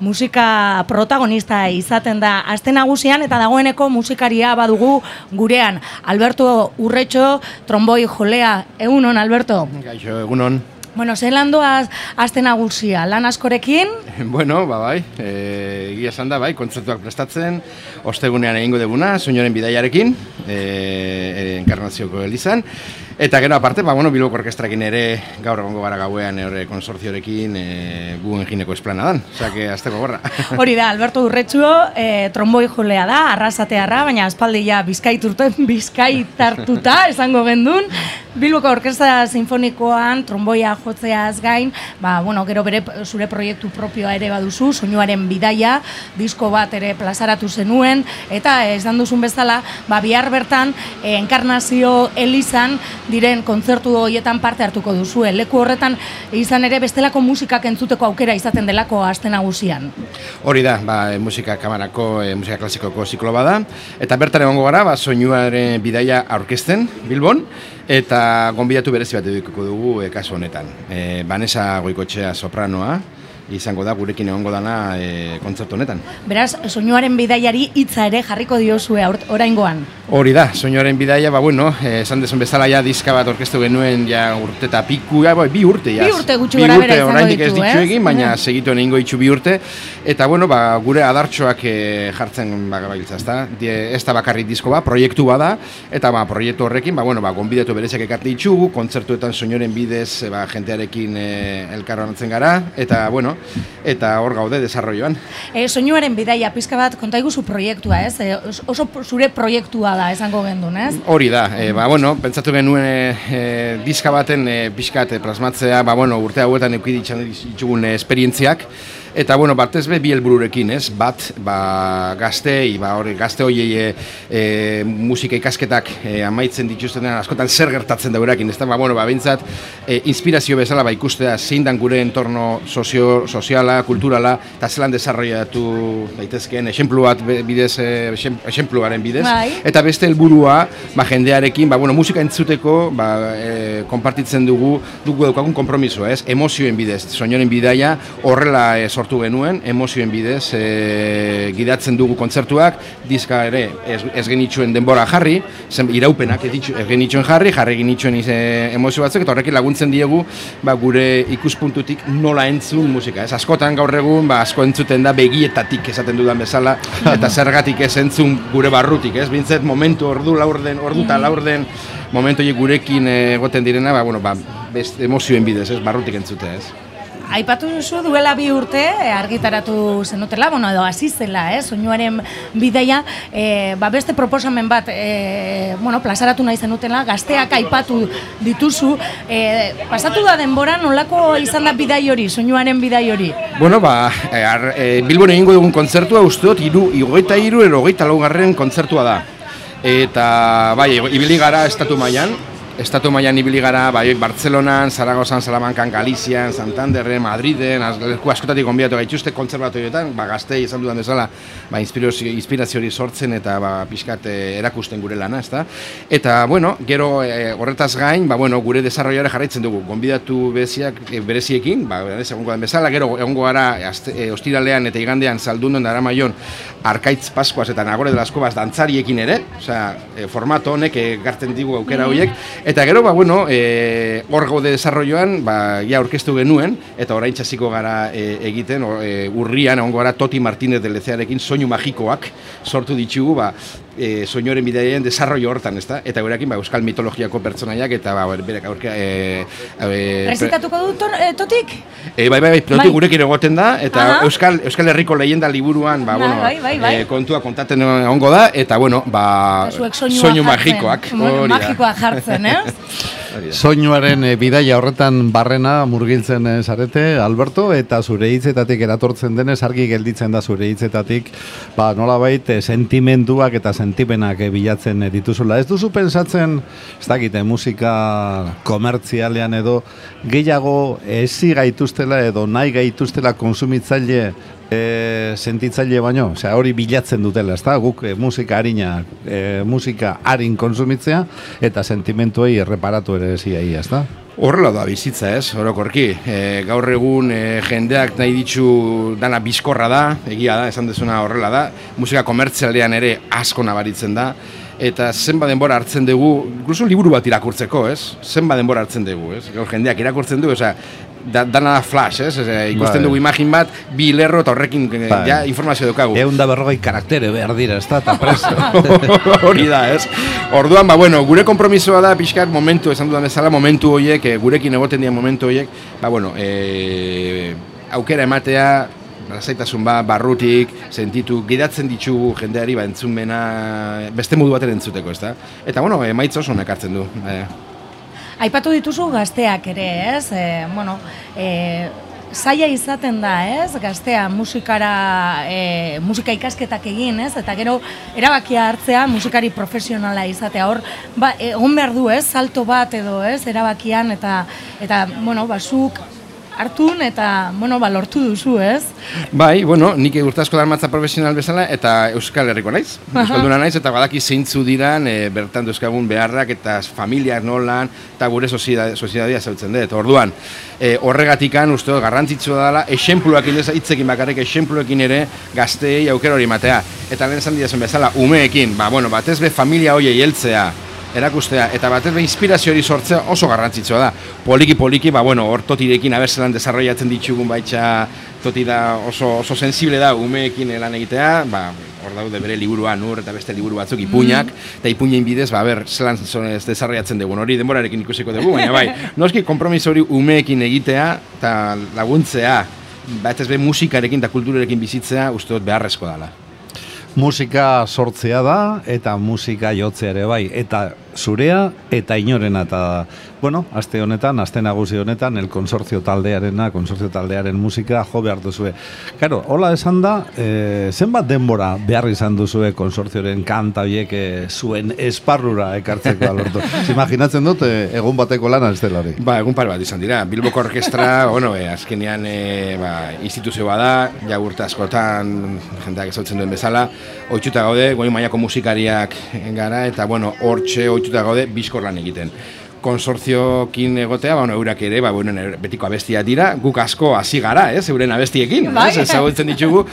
musika protagonista izaten da aste nagusian eta dagoeneko musikaria badugu gurean. Alberto Urretxo, tromboi jolea, egunon Alberto? Gaixo, egunon. Bueno, zein lan doaz aste nagusia, lan askorekin? Bueno, ba bai, e, egia esan da, bai, kontzertuak prestatzen, ostegunean egingo deguna, soinoren bidaiarekin, e, e, enkarnazioko elizan, Eta gero aparte, ba, bueno, Bilboko orkestrakin ere gaur egongo gara gauean ere konsortziorekin e, gu engineko esplana dan. Osea, que azteko gorra. Hori da, Alberto Urretxuo, e, tromboi jolea da, arrasatearra, baina espaldi ja bizkaiturtu, bizkaitartuta, esango gendun. Bilboko Orkestra Sinfonikoan tromboia jotzeaz gain, ba, bueno, gero bere zure proiektu propioa ere baduzu, soinuaren bidaia, disko bat ere plazaratu zenuen, eta ez dan duzun bezala, ba, bihar bertan, e, enkarnazio elizan, diren kontzertu horietan parte hartuko duzu. Leku horretan izan ere bestelako musikak entzuteko aukera izaten delako aste nagusian. Hori da, ba, e, musika kamarako, e, musika klasikoko ziklo bada, eta bertan egongo gara, ba, soinuaren bidaia aurkezten, Bilbon, eta gonbidatu berezi bat edukiko dugu e, kasu honetan. E, Banesa Goikotxea sopranoa, izango da gurekin egongo dana e, kontzertu honetan. Beraz, soinuaren bidaiari hitza ere jarriko diozue oraingoan. Hori da, soinuaren bidaia, ba bueno, esan desun bezala ja diska bat orkestu genuen ja urte eta piku, ja, bai, bi urte ja. Bi urte gutxi gara bera izango ditu, ez ditu egin, baina mm. segitu egingo itxu bi urte. Eta bueno, ba, gure adartxoak e, jartzen ba, gabiltza, ezta? Ez da bakarrik disko ba, proiektu bada, eta ba, proiektu horrekin, ba, bueno, ba, gonbidatu bereziak ekarte itxugu, kontzertuetan soinuaren bidez, ba, jentearekin e, elkarro gara, eta bueno, eta hor gaude desarrolloan. E, soinuaren bidaia pizka bat konta iguzu proiektua, ez? E, oso zure proiektua da esango gendun, ez? Hori da. E, ba bueno, pentsatu genuen e, diska baten e, pizkat plasmatzea, ba bueno, urte hauetan eduki ditugun esperientziak Eta bueno, batez be bi helbururekin, ez? Bat, ba, gaztei, ba, hori, gazte hoiei e, e, musika ikasketak e, amaitzen dituztenean askotan zer gertatzen daurakin, ez da? Ba, bueno, ba, bintzat, e, inspirazio bezala ba, ikustea zein dan gure entorno sozio, soziala, kulturala, eta zelan desarrollatu daitezkeen, esenplu bat bidez, esenpluaren bidez. Bai. Eta beste helburua, ba, jendearekin, ba, bueno, musika entzuteko, ba, e, konpartitzen dugu, dugu edukagun kompromiso, ez? Emozioen bidez, soinoren bidaia, horrela e, sortu genuen, emozioen bidez e, gidatzen dugu kontzertuak, diska ere ez, ez genitxuen denbora jarri, zen iraupenak ez, ez genitxuen jarri, jarri genitxuen e, emozio batzuk, eta horrekin laguntzen diegu ba, gure ikuspuntutik nola entzun musika. Ez askotan gaur egun, ba, asko entzuten da begietatik esaten dudan bezala, eta zergatik ez entzun gure barrutik, ez bintzet momentu ordu laurden, ordu eta laurden, momentu gurekin egoten direna, ba, bueno, ba, best, emozioen bidez, ez, barrutik entzute, ez. Aipatu duzu duela bi urte eh, argitaratu zenutela, bueno, edo hasi zela, eh, soinuaren bidaia, eh, ba beste proposamen bat, eh, bueno, plazaratu nahi zenutela, gazteak aipatu dituzu, eh, pasatu da denbora nolako izan da bidai hori, soinuaren bidai hori? Bueno, ba, eh, eh, Bilbon egingo dugun kontzertua uste dut, iru, igoita iru, erogeita laugarren kontzertua da. Eta, bai, ibili gara estatu mailan, estatu mailan ibili gara, bai, Bartzelonan, Zaragozan, Salamankan, Galizian, Santanderren, Madriden, leku askotatik onbiatu gaituzte kontzerbatorioetan, ba, gaztei izan dudan desala, ba, inspirazio hori sortzen eta ba, pixkat eh, erakusten gure lana, ezta? Eta, bueno, gero e, horretaz gain, ba, bueno, gure desarroiare jarraitzen dugu, gonbidatu beziak, e, bereziekin, ba, ez egongo den bezala, gero egongo gara e, ostiralean eta igandean zaldundon dara maion, arkaitz paskuaz eta nagore de las dantzariekin ere, osea, e, formato honek e, gartzen digu aukera horiek, Eta gero, ba, bueno, e, hor gaude desarrolloan, ba, ja orkestu genuen, eta orain txasiko gara e, egiten, e, urrian, egon gara Toti Martínez de Lezearekin soinu magikoak sortu ditugu, ba, e, soinoren bideaien desarrollo hortan, ezta? Eta gurekin ba, euskal mitologiako pertsonaiak eta ba, berek aurke e, e, Rezitatuko du e, totik? E, bai, bai, bai, bai. gurekin egoten da eta euskal euskal herriko leyenda liburuan, ba, bueno, bai, bai, bai. E, kontua kontatzen egongo da eta bueno, ba soinu magikoak, magikoak jartzen, eh? Soinuaren e, bidaia horretan barrena murgiltzen e, zarete, Alberto, eta zure hitzetatik eratortzen denez, argi gelditzen da zure hitzetatik, ba, nola baita, sentimenduak eta sentipenak bilatzen dituzula. Ez duzu pensatzen, ez dakite, musika komertzialean edo gehiago ezi gaituztela edo nahi gaituztela konsumitzaile e, sentitzaile baino, osea hori bilatzen dutela, ezta? Guk e, musika harina, e, musika harin konsumitzea eta sentimentuei erreparatu ere ziai, ezta? Horrela da bizitza ez, orokorki. E, gaur egun e, jendeak nahi ditzu dana bizkorra da, egia da, esan dezuna horrela da. Musika komertzialean ere asko nabaritzen da. Eta zenba denbora hartzen dugu, inkluso liburu bat irakurtzeko, ez? Zenba denbora hartzen dugu, ez? Gaur jendeak irakurtzen du, osea, da, dana da flash, ez? Ese, ikusten bai. dugu imagin bat, bi lerro eta horrekin eh, bai. ja, informazio dukagu. Egun da berrogei karaktere behar dira, ez da, eta preso. Hori da, ez? Orduan, ba, bueno, gure kompromisoa da, pixkat, momentu, esan dudan bezala, momentu horiek, e, gurekin egoten dira momentu horiek, ba, bueno, e, aukera ematea, lasaitasun ba, barrutik, sentitu, gidatzen ditugu jendeari ba, entzunmena beste modu baten entzuteko, ez da? Eta, bueno, emaitz oso nekartzen du. E. Aipatu dituzu gazteak ere, ez? E, bueno, e, zaila izaten da, ez? Gaztea musikara, e, musika ikasketak egin, ez? Eta gero, erabakia hartzea musikari profesionala izatea. Hor, ba, egon behar du, ez? Salto bat edo, ez? Erabakian, eta, eta bueno, basuk, hartun eta, bueno, ba, lortu duzu, ez? Bai, bueno, nik urtazko darmatza profesional bezala eta Euskal Herriko naiz. Euskalduna naiz eta badaki zeintzu diran e, bertan duzkagun beharrak eta familiak nolan eta gure sozidadia zautzen dut. Orduan, e, horregatikan uste garrantzitsua dela, esenpluak indez hitzekin bakarrik esenpluekin ere gazteei aukera hori matea. Eta lehen dira bezala, umeekin, ba, bueno, batez be familia hoiei heltzea, erakustea eta batez be inspirazio hori sortzea oso garrantzitsua da. Poliki poliki, ba bueno, hor totirekin abertzelan desarrollatzen ditugun baitza toti da oso oso sensible da umeekin lan egitea, ba hor daude bere liburuan ur eta beste liburu batzuk ipuinak mm. eta ipuinen bidez ba ber zelan ez desarrollatzen dugu. Hori denborarekin ikusiko dugu, baina bai, noski konpromiso hori umeekin egitea eta laguntzea batez be musikarekin eta kulturarekin bizitzea uste dut beharrezko dela. Musika sortzea da eta musika jotzea ere bai. Eta zurea eta inorena eta bueno, aste honetan, aste nagusi honetan, el konsortzio taldearena, konsortzio taldearen musika jo behar duzue. Karo, hola esan da, e, zenbat denbora behar izan duzue konsortzioaren kanta biek eh, zuen esparrura ekartzeko alortu. Imaginatzen dut, e, egun bateko lana ez dela hori. Ba, egun par bat izan dira. Bilboko Orkestra, bueno, e, azkenean e, ba, instituzio bada, ja urte askotan, jendeak ezautzen duen bezala, oitzuta gaude, goi mailako musikariak gara, eta bueno, hortxe oitzuta gaude, bizkor lan egiten konsortziokin egotea, ba, bueno, eurak ere, ba, bueno, betiko abestia dira, guk asko hasi gara, ez, euren abestiekin, bai. ez, ezagutzen ditugu,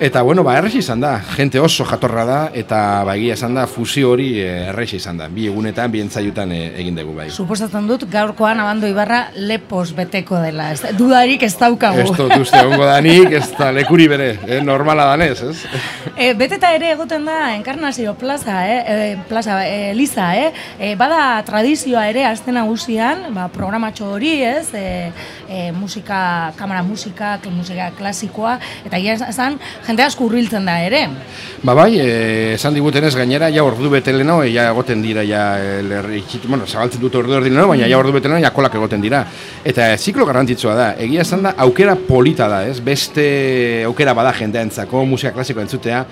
eta, bueno, ba, errexi izan da, jente oso jatorra da, eta, ba, egia izan da, fusio hori eh, errexi izan da, bi egunetan, bi entzaiutan eh, egin dugu, bai. Suposatzen dut, gaurkoan abando ibarra lepos beteko dela, ez, dudarik ez daukagu. Ez dut uste, ongo danik, ez da, lekuri bere, eh, normala danez, ez? E, beteta ere egoten da, enkarnazio plaza, eh, plaza, eh, liza, eh, e, bada tradizioa ere, azten nagusian, ba, programatxo hori, ez, e, e, musika, kamera musika, musika klasikoa, eta ia esan, jende asko urriltzen da ere. Ba bai, e, esan diguten ez gainera, ja ordu beteleno, e, ja egoten dira, ja, bueno, zabaltzen dut ordu ordinero, baina ja ordu beteleno, ja kolak egoten dira. Eta e, ziklo garrantzitsua da, egia esan da, aukera polita da, ez, beste aukera bada jendeentzako, musika klasiko entzutea,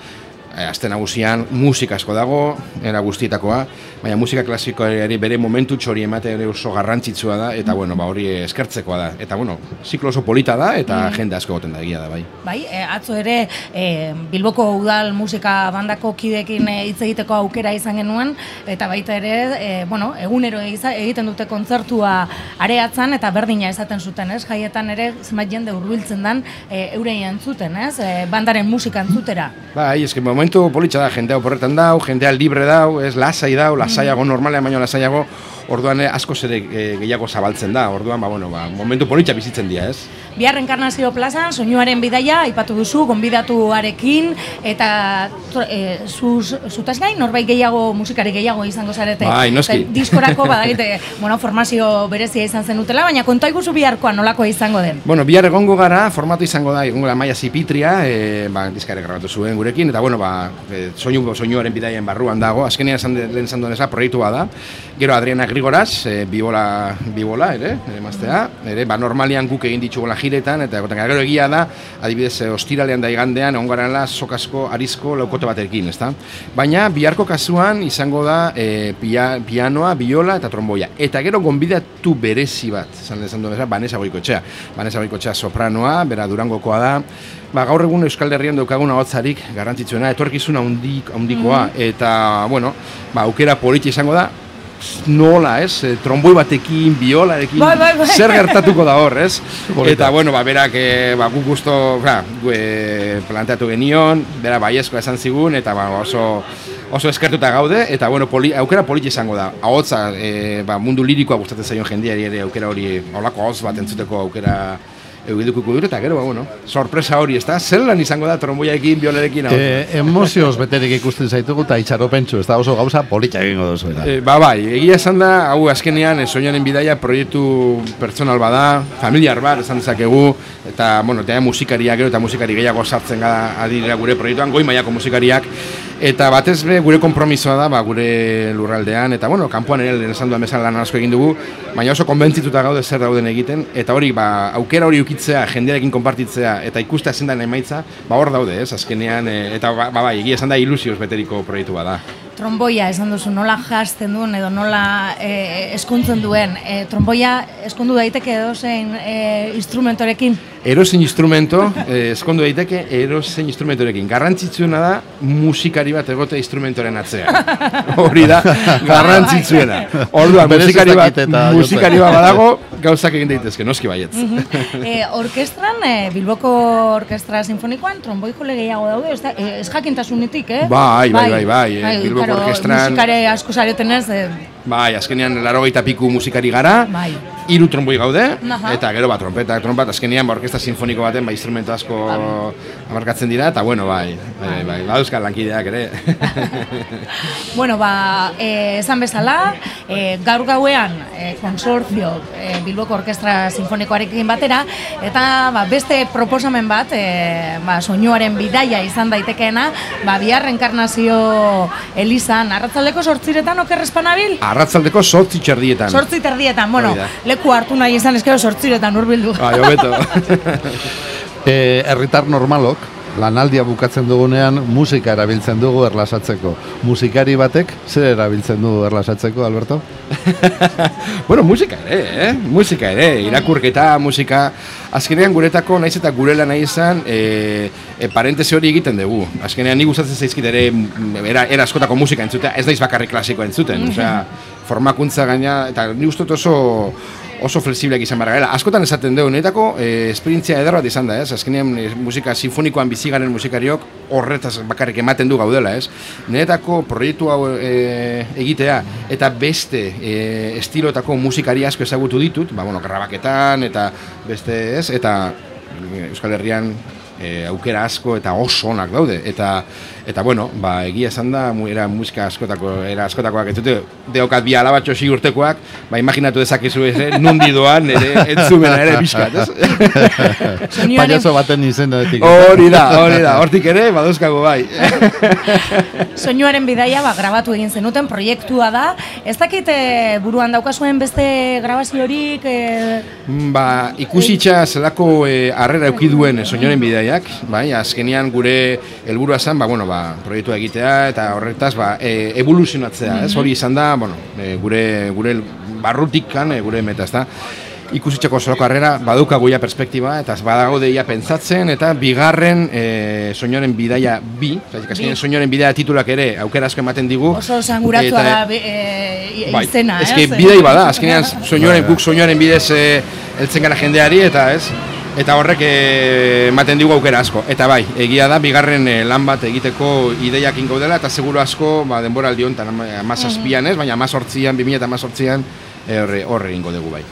e, nagusian musika asko dago, era guztietakoa, baina musika klasikoari bere momentu txori emate ere oso garrantzitsua da, eta bueno, ba, hori eskertzekoa da. Eta bueno, ziklo oso polita da, eta mm. jende asko goten da egia da, bai. Bai, e, atzo ere, e, Bilboko Udal musika bandako kidekin hitz egiteko aukera izan genuen, eta baita ere, e, bueno, egunero egiten dute kontzertua areatzen, eta berdina esaten zuten, ez? Jaietan ere, zenbait jende urbiltzen dan, e, eurei entzuten, ez? E, bandaren musika entzutera. Bai, eski momentu politxa da, jendea oporretan dau, jendea libre dau, ez lasai dau, lasaiago, normalean baino lasaiago, orduan eh, asko zere eh, gehiago zabaltzen da, orduan, ba, bueno, ba, momentu politxa bizitzen dira, ez? Bihar Enkarnazio plazan, soinuaren bidaia, aipatu duzu, gonbidatuarekin, eta e, zuz, zutaz gain, norbait gehiago, musikari gehiago izango zarete. Bai, noski. diskorako, badagite, bueno, formazio berezia izan zen utela, baina konta iguzu biharkoa nolako izango den? Bueno, bihar egongo gara, formatu izango da, egongo da maia zipitria, e, ba, diskare grabatu zuen gurekin, eta bueno, ba, soinu, soinuaren bidaien barruan dago, azkenean esan lehen esan duen proiektua da, gero Adriana Grigoraz, e, bibola, bibola, ere, ere maztea, ere, ba, normalian guk egin ditugula jiretan, eta goten, gero egia da, adibidez, eh, ostiralean da igandean, ongarela, sokasko, arizko, laukote batekin, ezta? Baina, biharko kasuan izango da e, pia, pianoa, biola eta tromboia. Eta gero, gonbidat, proiektu berezi bat, esan esan duen bezala, Banesa Goikotxea. Banesa Goikotxea sopranoa, bera durangokoa da, ba, gaur egun Euskal Herrian daukagun ahotzarik garrantzitsuena, etorkizuna handik, handikoa, Mhm. eta, bueno, ba, aukera politxe izango da, nola, ez, e, tromboi batekin, biolarekin, Bai, bai, bai. zer gertatuko da hor, ez? Eta, bueno, ba, berak, e, ba, guk gusto, ba, e, planteatu genion, bera baiezkoa esan zigun, eta ba, oso, oso eskertuta gaude, eta, bueno, poli, aukera politxe izango da. Ahotza, e, ba, mundu lirikoa gustatzen zaion jendiari ere aukera hori, holako ahotz bat entzuteko aukera eugidukiko dure, eta gero, ba, bueno, sorpresa hori, ez da? Zer lan izango da tromboiarekin, biolarekin, ahotza? E, emozioz beterik ikusten zaitugu eta itxaropentsu, ez da oso gauza polita egingo duzu. E, ba bai, egia esan da, hau azkenean, e, soinaren bidaia proiektu pertsonal bada, familiar bat, esan dezakegu, eta, bueno, eta musikariak gero eta musikari gehiago sartzen gara adira gure proiektuan, goi mailako musikariak, eta batez be gure konpromisoa da, ba, gure lurraldean, eta, bueno, kanpoan ere lehen esan duan bezala lan asko egin dugu, baina oso konbentzituta gaude zer dauden egiten, eta hori, ba, aukera hori ukitzea, jendearekin konpartitzea, eta ikustea zein den emaitza, ba, hor daude, ez, azkenean, e, eta, ba, ba, bai, egia esan da ilusioz beteriko proiektu bada. Tromboia esan duzu, nola jazten duen edo nola e, eskuntzen duen. E, tromboia eskundu daiteke edo zein e, instrumentorekin. Erozein instrumento, eh, eskondu daiteke, erozein instrumentorekin. Garrantzitsuena da musikari bat egote instrumentoren atzean. Hori da, garrantzitsuena. Orduan, musikari bat, musikari bat badago, gauzak egin daitezke, noski baietz. e, orkestran, e, Bilboko Orkestra Sinfonikoan, tromboi jole gehiago daude, ez, da, e, ez jakintasunetik, eh? Bai, bai, bai, bai, e, Bilboko claro, Orkestran- Musikare asko zaretenez, e, Bai, azkenean laro piku musikari gara, bai. Hiru tromboi gaude, Aha. eta gero bat trompeta, trompat, azkenean ba, orkesta sinfoniko baten, ba, instrumento asko abarkatzen dira, eta bueno, bai, bai, bai, badauzka lankideak ere. Bueno, ba, e, esan bezala, e, gaur gauean e, konsortzio e, Bilboko Orkestra Sinfonikoarekin batera, eta ba, beste proposamen bat, e, ba, soinuaren bidaia izan daitekeena, ba, bihar enkarnazio Elizan, arratzaldeko sortziretan okerrezpanabil? Arratzaldeko sortzi txerdietan. Sortzi terdietan, bueno. Leku hartu nahi izan eskero sortziretan urbildu. Bai, hobeto. E, herritar normalok, lanaldia bukatzen dugunean musika erabiltzen dugu erlasatzeko. Musikari batek zer erabiltzen du erlasatzeko, Alberto? bueno, musika ere, eh? Musika ere, irakurketa, musika... Azkenean guretako naiz eta gurela nahi izan, e, e, parentesi hori egiten dugu. Azkenean ni gustatzen zaizkit ere mm, era, era askotako musika entzutea, ez naiz bakarrik klasiko entzuten. Osea, formakuntza gaina, eta ni gustot oso oso flexibleak izan behar garela. Askotan esaten dugu, niretako e, esperientzia eder bat izan da, ez? Azkenean e, musika sinfonikoan bizi garen musikariok horretaz bakarrik ematen du gaudela, ez? Niretako proiektu hau e, egitea eta beste e, estilotako musikari asko ezagutu ditut, ba, bueno, grabaketan eta beste, ez? Eta Euskal Herrian e, aukera asko eta oso onak daude eta eta bueno, ba egia esan da mu, era musika askotako era askotakoak ez dute deokat bi alabatxo si urtekoak, ba imaginatu dezakezu ez, eh, nundi doan ere entzumena ere bizkat, ez? Soinuaren, Payaso baten izenetik. Hori da, hori da. Hortik ere badauzkago bai. soinuaren bidaia ba, grabatu egin zenuten proiektua da. Ez dakit e, buruan daukazuen beste grabaziorik e, Ba, ikusitza zelako eh, harrera eduki duen eh, soinoren bidaiak, bai, azkenean gure helburua zen, ba, bueno, ba, proiektua egitea eta horretaz ba, e, evoluzionatzea, ez? Hori izan da, bueno, e, gure gure barrutikan, e, gure meta, ezta? Ikusitzeko zelako harrera badukagu ja perspektiba eta badago deia pentsatzen eta bigarren e, soinoren bidaia bi, azkenean soinoren bidaia titulak ere aukera asko ematen digu. oso sanguratua Eta- da be- e, Bai, izena, ez ez? que bidei bada, azkenean soinuaren guk soinuaren bidez e, heltzen gara jendeari eta ez eta horrek eh, ematen digu aukera asko. Eta bai, egia da bigarren eh, lan bat egiteko ideiakin gaudela eta seguru asko ba denboraldi hontan 17an, ez, baina 18an, 2018an eh, horre horre egingo dugu bai.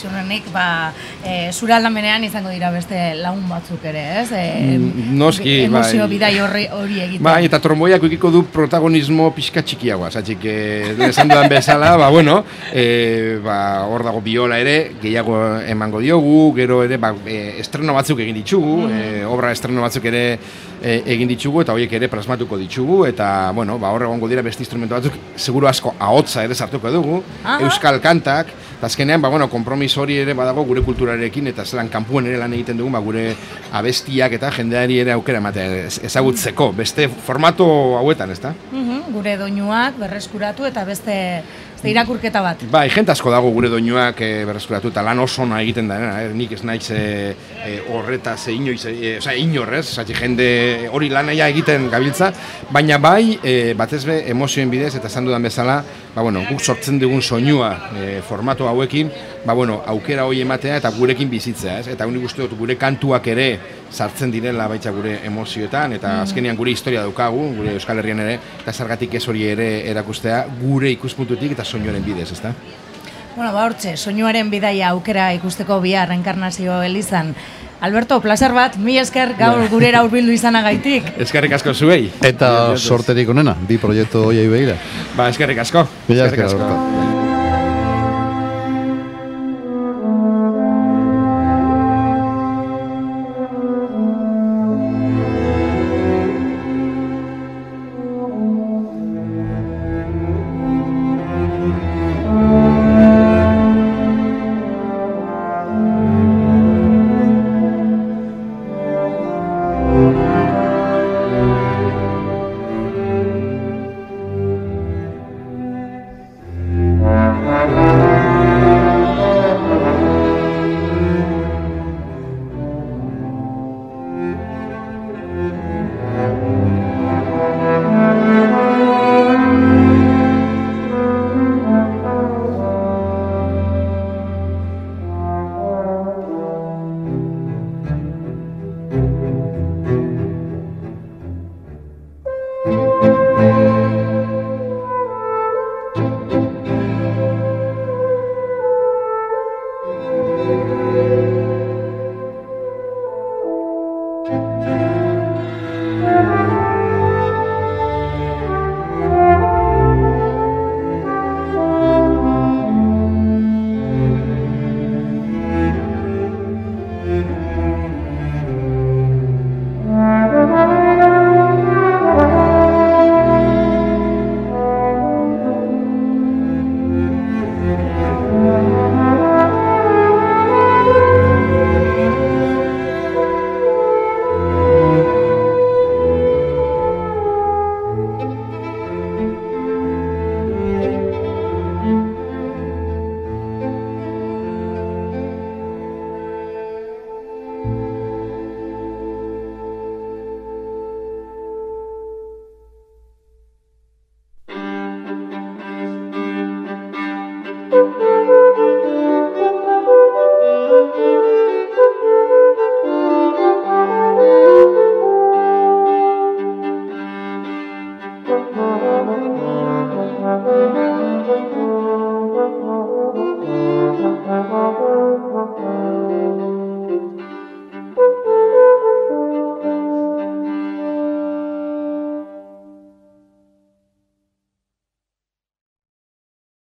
Ziurrenik, ba, e, zure aldamenean izango dira beste lagun batzuk ere, ez? E, Mm, noski, emozio bai. bidai horri, hori egiten. Bai, eta tromboiak ukiko du protagonismo pixka txikiagoa, zatxik, eh, esan dudan bezala, ba, bueno, eh, ba, hor dago biola ere, gehiago emango diogu, gero ere, ba, eh, estreno batzuk egin ditugu, eh, obra estreno batzuk ere eh, egin ditugu, eta horiek ere plasmatuko ditugu, eta, bueno, ba, hor egongo dira beste instrumento batzuk, seguru asko ahotza ere sartuko dugu, Aha. euskal kantak, eta azkenean, ba, bueno, kompromis hori ere badago gure kulturarekin, eta zelan kanpuen ere lan egiten dugu, ba, gure abestiak eta jendeari ere aukera ematea ez- ezagutzeko, beste formato hauetan, ezta? Mhm, gure doinuak berreskuratu eta beste Ze irakurketa bat. Bai, jente asko dago gure doinuak e, berreskuratu eta lan oso ona egiten da, eh? nik ez naiz e, e, horretaz e, inoiz, e, oza, inorrez, zati jende hori lanaia egiten gabiltza, baina bai, e, batez be, emozioen bidez eta esan dudan bezala, ba, bueno, guk sortzen dugun soinua e, formatu hauekin, ba, bueno, aukera hori ematea eta gurekin bizitzea, ez? Eta unik uste dut gure kantuak ere sartzen direla baita gure emozioetan eta mm. azkenean gure historia daukagu, gure Euskal Herrian ere, eta zergatik ez hori ere erakustea gure ikuspuntutik eta soinuaren bidez, ezta? Bueno, ba hortxe, soinuaren bidaia aukera ikusteko bihar reenkarnazio elizan. Alberto, placer bat, mi esker gaur gurera urbildu izanagaitik. Eskerrik asko zuei. Eta sorterik onena, bi proiektu hoiai behira. Ba, eskerrik asko. Eskerrik asko.